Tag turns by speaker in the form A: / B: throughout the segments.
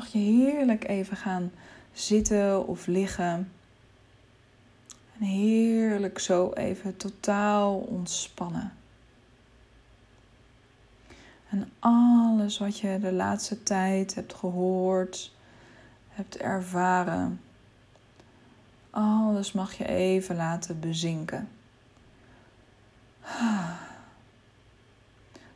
A: mag je heerlijk even gaan zitten of liggen. En heerlijk zo even totaal ontspannen. En alles wat je de laatste tijd hebt gehoord, hebt ervaren, alles mag je even laten bezinken.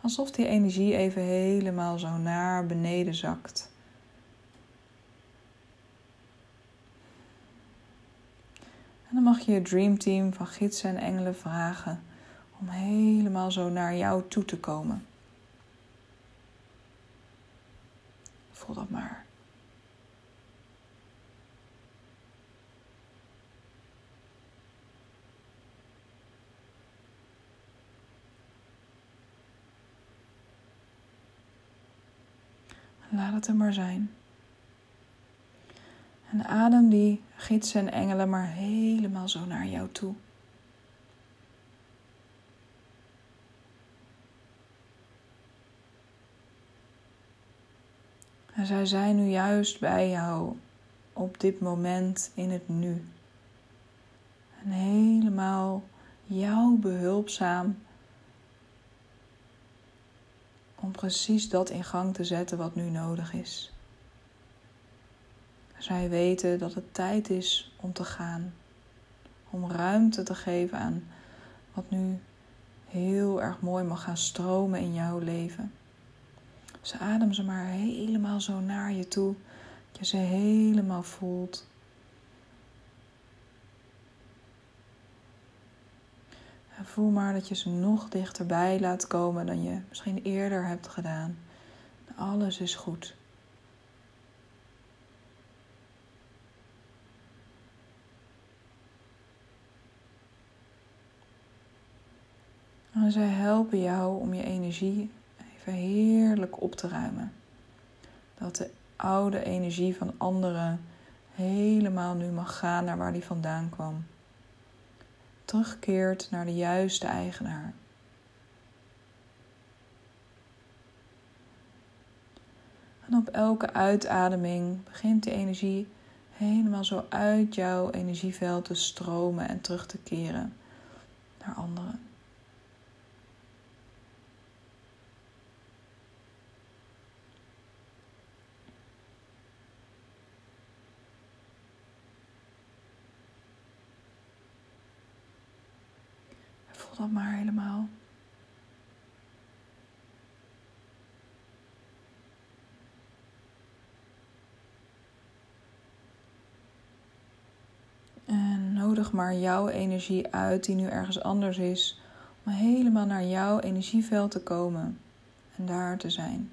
A: Alsof die energie even helemaal zo naar beneden zakt. En dan mag je je dreamteam van gidsen en engelen vragen om helemaal zo naar jou toe te komen. Voel dat maar. Laat het er maar zijn. En adem die gidsen en engelen maar helemaal zo naar jou toe. En zij zijn nu juist bij jou op dit moment in het nu. En helemaal jou behulpzaam om precies dat in gang te zetten wat nu nodig is. Zij weten dat het tijd is om te gaan, om ruimte te geven aan wat nu heel erg mooi mag gaan stromen in jouw leven. Ze adem ze maar helemaal zo naar je toe, dat je ze helemaal voelt. En voel maar dat je ze nog dichterbij laat komen dan je misschien eerder hebt gedaan. Alles is goed. En zij helpen jou om je energie even heerlijk op te ruimen. Dat de oude energie van anderen helemaal nu mag gaan naar waar die vandaan kwam. Terugkeert naar de juiste eigenaar. En op elke uitademing begint die energie helemaal zo uit jouw energieveld te stromen en terug te keren naar anderen. Dat maar helemaal. En nodig maar jouw energie uit die nu ergens anders is, om helemaal naar jouw energieveld te komen en daar te zijn.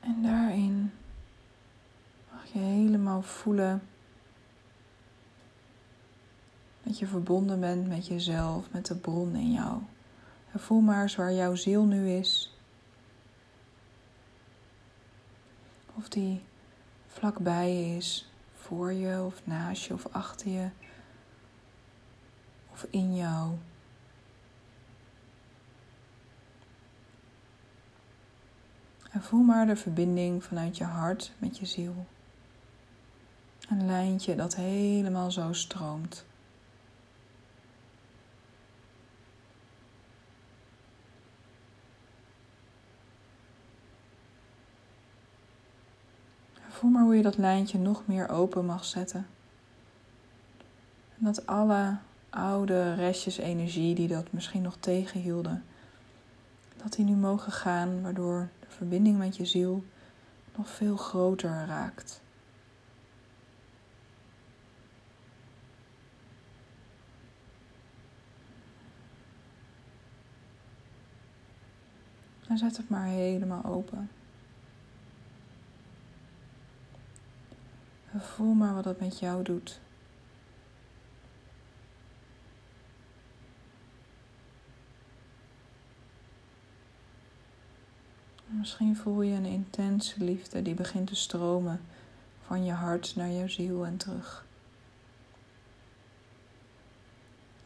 A: En daarin mag je helemaal voelen dat je verbonden bent met jezelf, met de bron in jou. En voel maar eens waar jouw ziel nu is. Of die vlakbij is, voor je of naast je of achter je of in jou. En voel maar de verbinding vanuit je hart met je ziel. Een lijntje dat helemaal zo stroomt. Voel maar hoe je dat lijntje nog meer open mag zetten. En dat alle oude restjes energie die dat misschien nog tegenhielden, dat die nu mogen gaan, waardoor de verbinding met je ziel nog veel groter raakt. En zet het maar helemaal open. Voel maar wat het met jou doet. Misschien voel je een intense liefde die begint te stromen van je hart naar jouw ziel en terug.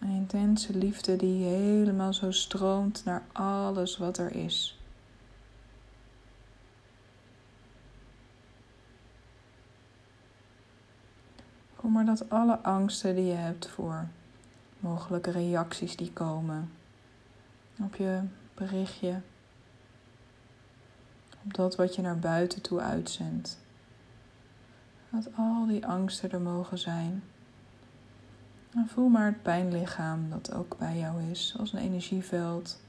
A: Een intense liefde die helemaal zo stroomt naar alles wat er is. Voel maar dat alle angsten die je hebt voor mogelijke reacties die komen op je berichtje, op dat wat je naar buiten toe uitzendt. Dat al die angsten er mogen zijn. En voel maar het pijnlichaam dat ook bij jou is, als een energieveld.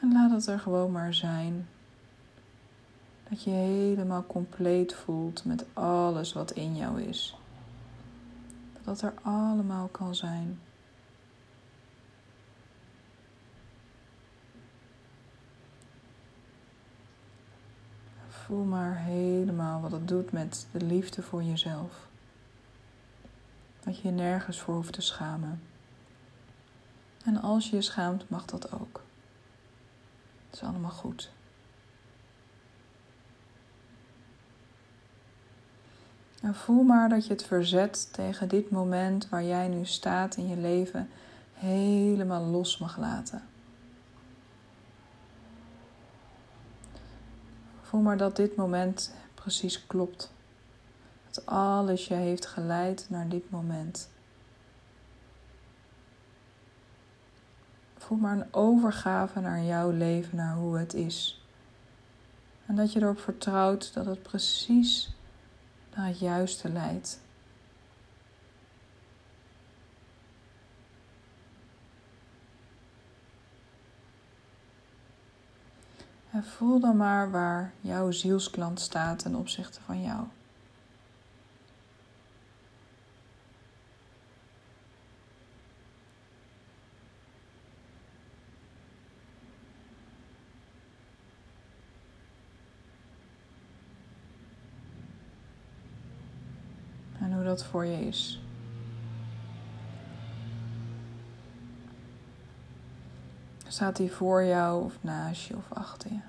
A: En laat het er gewoon maar zijn. Dat je helemaal compleet voelt met alles wat in jou is. Dat dat er allemaal kan zijn. Voel maar helemaal wat het doet met de liefde voor jezelf. Dat je je nergens voor hoeft te schamen. En als je je schaamt, mag dat ook. Het is allemaal goed. En voel maar dat je het verzet tegen dit moment waar jij nu staat in je leven helemaal los mag laten. Voel maar dat dit moment precies klopt. Dat alles je heeft geleid naar dit moment. Voel maar een overgave naar jouw leven, naar hoe het is. En dat je erop vertrouwt dat het precies naar het juiste leidt. En voel dan maar waar jouw zielsklant staat ten opzichte van jou. En hoe dat voor je is. Staat hij voor jou of naast je of achter je?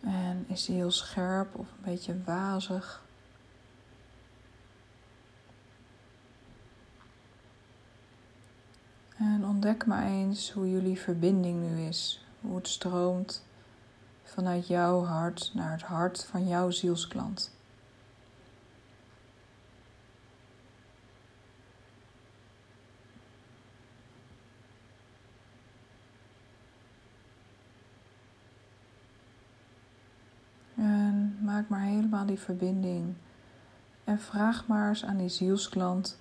A: En is hij heel scherp of een beetje wazig? En ontdek maar eens hoe jullie verbinding nu is. Hoe het stroomt vanuit jouw hart naar het hart van jouw zielsklant. En maak maar helemaal die verbinding. En vraag maar eens aan die zielsklant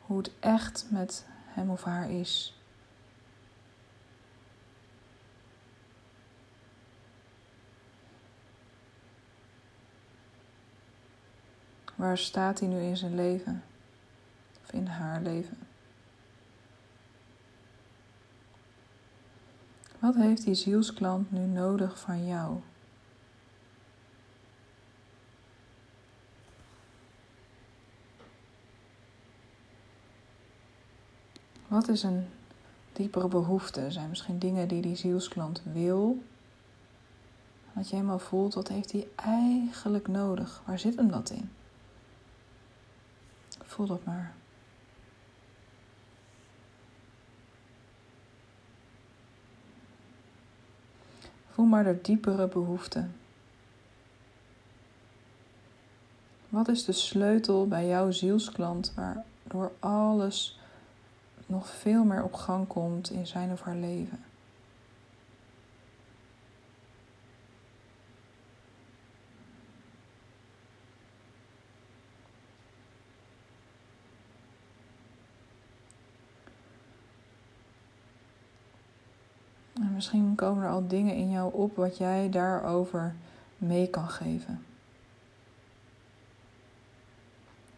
A: hoe het echt met hem of haar is. Waar staat hij nu in zijn leven? Of in haar leven? Wat heeft die zielsklant nu nodig van jou? Wat is een diepere behoefte? Zijn misschien dingen die die zielsklant wil. Dat je helemaal voelt, wat heeft hij eigenlijk nodig? Waar zit hem dat in? Voel dat maar. Voel maar de diepere behoefte. Wat is de sleutel bij jouw zielsklant waardoor alles nog veel meer op gang komt in zijn of haar leven. En misschien komen er al dingen in jou op wat jij daarover mee kan geven.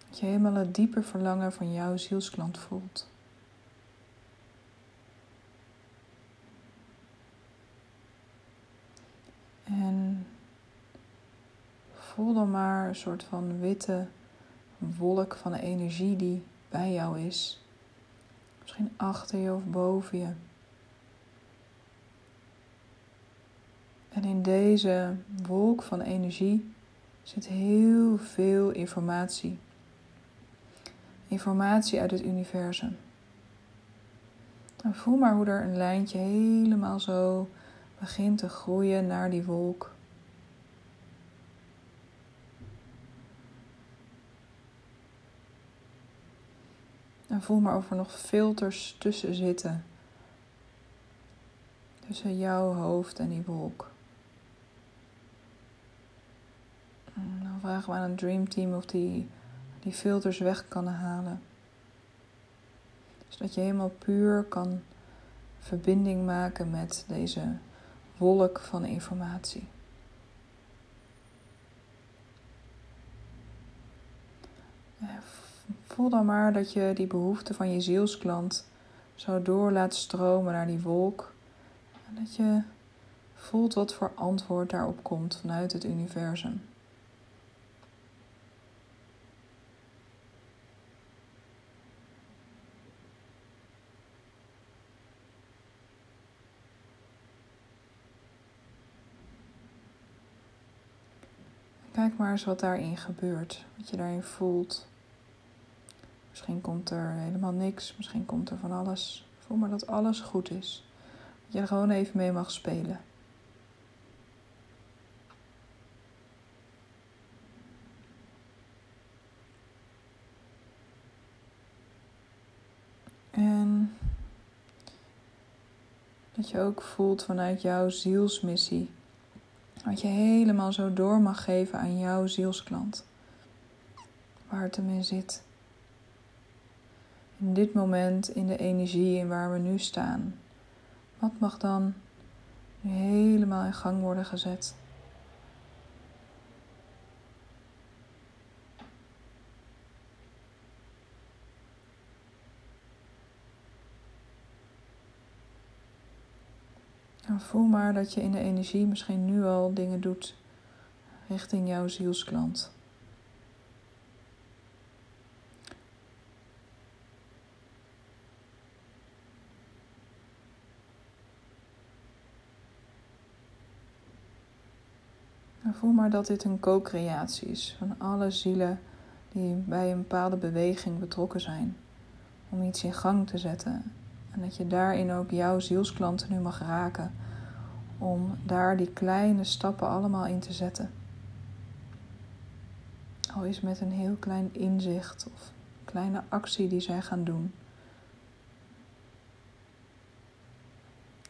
A: Dat je helemaal het diepe verlangen van jouw zielsklant voelt. En voel dan maar een soort van witte wolk van energie die bij jou is. Misschien achter je of boven je. En in deze wolk van energie zit heel veel informatie. Informatie uit het universum. En voel maar hoe er een lijntje helemaal zo begint te groeien naar die wolk. En voel maar of er nog filters tussen zitten. Tussen jouw hoofd en die wolk. En dan vragen we aan een dreamteam of die die filters weg kan halen. Zodat je helemaal puur kan verbinding maken met deze wolk van informatie. Voel dan maar dat je die behoefte van je zielsklant zo door laat stromen naar die wolk. En dat je voelt wat voor antwoord daarop komt vanuit het universum. Kijk maar eens wat daarin gebeurt, wat je daarin voelt. Misschien komt er helemaal niks, misschien komt er van alles. Voel maar dat alles goed is. Dat je er gewoon even mee mag spelen. En dat je ook voelt vanuit jouw zielsmissie wat je helemaal zo door mag geven aan jouw zielsklant. Waar het hem in zit. In dit moment, in de energie in waar we nu staan. Wat mag dan nu helemaal in gang worden gezet? En voel maar dat je in de energie misschien nu al dingen doet richting jouw zielsklant. Voel maar dat dit een co-creatie is van alle zielen die bij een bepaalde beweging betrokken zijn. Om iets in gang te zetten en dat je daarin ook jouw zielsklanten nu mag raken. Om daar die kleine stappen allemaal in te zetten. Al is met een heel klein inzicht of kleine actie die zij gaan doen.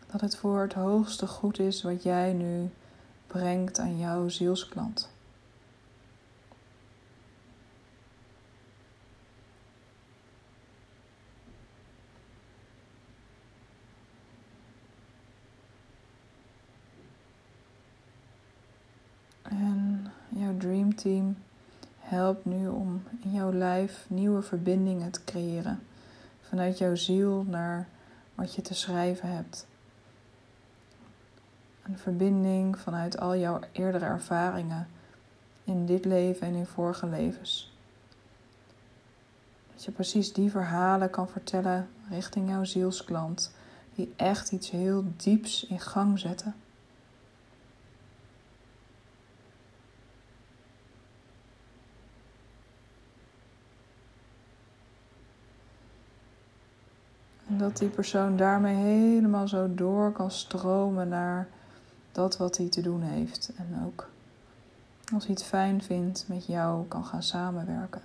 A: Dat het voor het hoogste goed is wat jij nu brengt aan jouw zielsklant. Dreamteam helpt nu om in jouw lijf nieuwe verbindingen te creëren. Vanuit jouw ziel naar wat je te schrijven hebt. Een verbinding vanuit al jouw eerdere ervaringen in dit leven en in vorige levens. Dat je precies die verhalen kan vertellen richting jouw zielsklant, die echt iets heel dieps in gang zetten. Dat die persoon daarmee helemaal zo door kan stromen naar dat wat hij te doen heeft. En ook als hij het fijn vindt, met jou kan gaan samenwerken.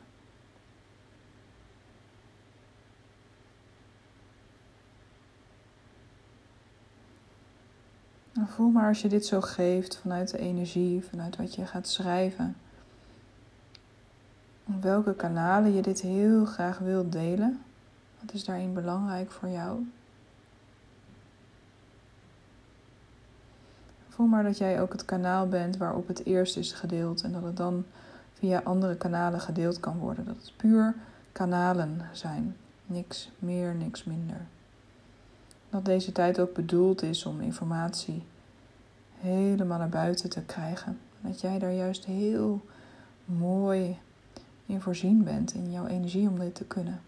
A: En voel maar als je dit zo geeft vanuit de energie, vanuit wat je gaat schrijven. Op welke kanalen je dit heel graag wilt delen. Wat is daarin belangrijk voor jou? Voel maar dat jij ook het kanaal bent waarop het eerst is gedeeld en dat het dan via andere kanalen gedeeld kan worden. Dat het puur kanalen zijn. Niks meer, niks minder. Dat deze tijd ook bedoeld is om informatie helemaal naar buiten te krijgen. Dat jij daar juist heel mooi in voorzien bent in jouw energie om dit te kunnen.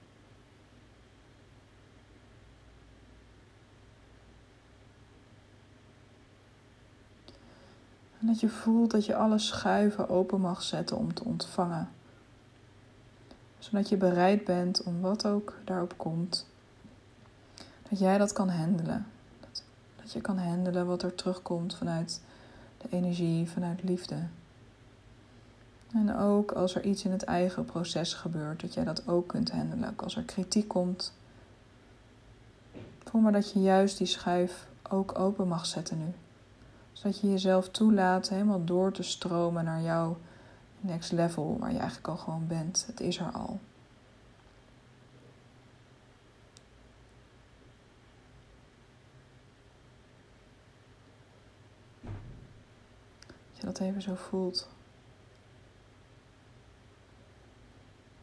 A: En dat je voelt dat je alle schuiven open mag zetten om te ontvangen. Zodat je bereid bent om wat ook daarop komt, dat jij dat kan handelen. Dat, je kan handelen wat er terugkomt vanuit de energie, vanuit liefde. En ook als er iets in het eigen proces gebeurt, dat jij dat ook kunt handelen. Ook als er kritiek komt. Voel maar dat je juist die schuif ook open mag zetten nu. Zodat je jezelf toelaat helemaal door te stromen naar jouw next level, waar je eigenlijk al gewoon bent. Het is er al. Dat je dat even zo voelt.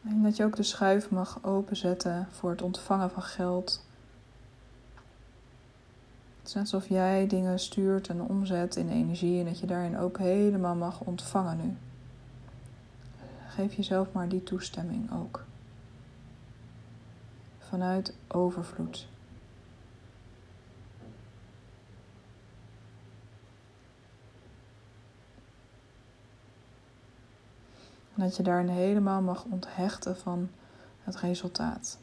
A: En dat je ook de schuif mag openzetten voor het ontvangen van geld. Het is net alsof jij dingen stuurt en omzet in energie en dat je daarin ook helemaal mag ontvangen nu. Geef jezelf maar die toestemming ook. Vanuit overvloed. Dat je daarin helemaal mag onthechten van het resultaat.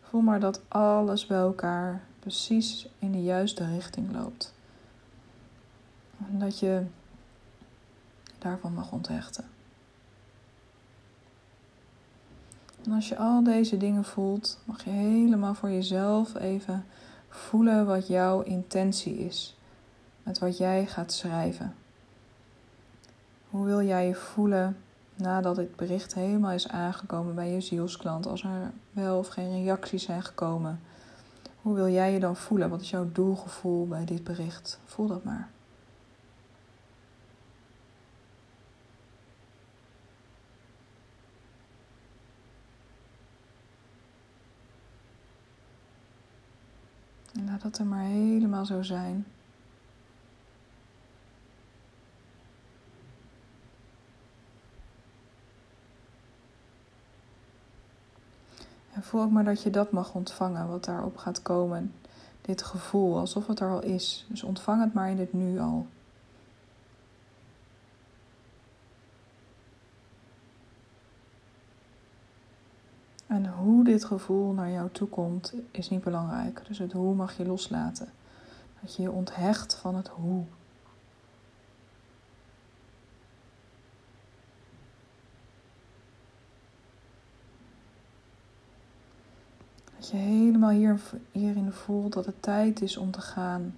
A: Voel maar dat alles bij elkaar precies in de juiste richting loopt. En dat je daarvan mag onthechten. En als je al deze dingen voelt, mag je helemaal voor jezelf even voelen wat jouw intentie is. Met wat jij gaat schrijven. Hoe wil jij je voelen nadat dit bericht helemaal is aangekomen bij je zielsklant? Als er wel of geen reacties zijn gekomen. Hoe wil jij je dan voelen? Wat is jouw doelgevoel bij dit bericht? Voel dat maar. En laat dat er maar helemaal zo zijn. Voel ook maar dat je dat mag ontvangen, wat daarop gaat komen. Dit gevoel, alsof het er al is. Dus ontvang het maar in het nu al. En hoe dit gevoel naar jou toe komt, is niet belangrijk. Dus het hoe mag je loslaten. Dat je je onthecht van het hoe. Dat je helemaal hier, hierin voelt dat het tijd is om te gaan.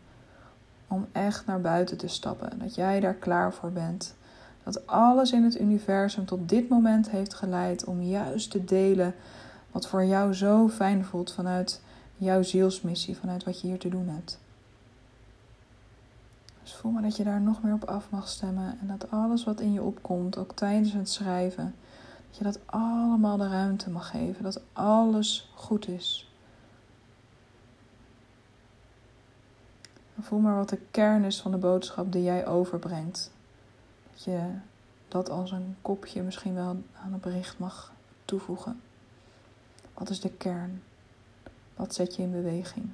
A: Om echt naar buiten te stappen. Dat jij daar klaar voor bent. Dat alles in het universum tot dit moment heeft geleid om juist te delen wat voor jou zo fijn voelt vanuit jouw zielsmissie, vanuit wat je hier te doen hebt. Dus voel maar dat je daar nog meer op af mag stemmen en dat alles wat in je opkomt, ook tijdens het schrijven, dat je dat allemaal de ruimte mag geven, dat alles goed is. Voel maar wat de kern is van de boodschap die jij overbrengt. Dat je dat als een kopje misschien wel aan het bericht mag toevoegen. Wat is de kern? Wat zet je in beweging?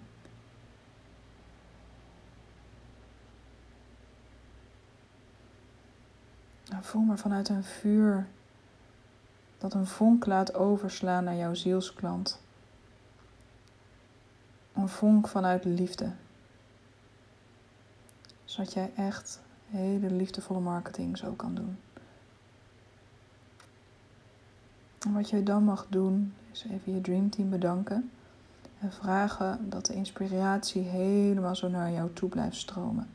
A: Nou, voel maar vanuit een vuur dat een vonk laat overslaan naar jouw zielsklant. Een vonk vanuit liefde. Zodat jij echt hele liefdevolle marketing zo kan doen. En wat je dan mag doen, is even je dreamteam bedanken. En vragen dat de inspiratie helemaal zo naar jou toe blijft stromen.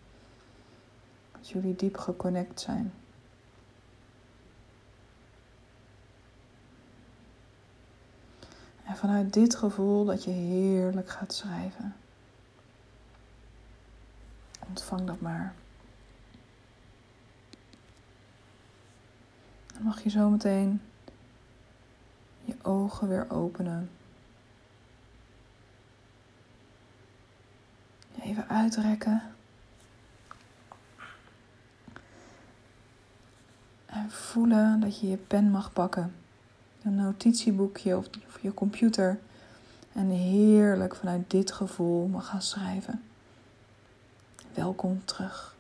A: Dat jullie diep geconnect zijn. En vanuit dit gevoel dat je heerlijk gaat schrijven. Ontvang dat maar. Dan mag je zo meteen je ogen weer openen. Even uitrekken. En voelen dat je je pen mag pakken een notitieboekje of, je computer. En heerlijk vanuit dit gevoel mag gaan schrijven. Welkom terug.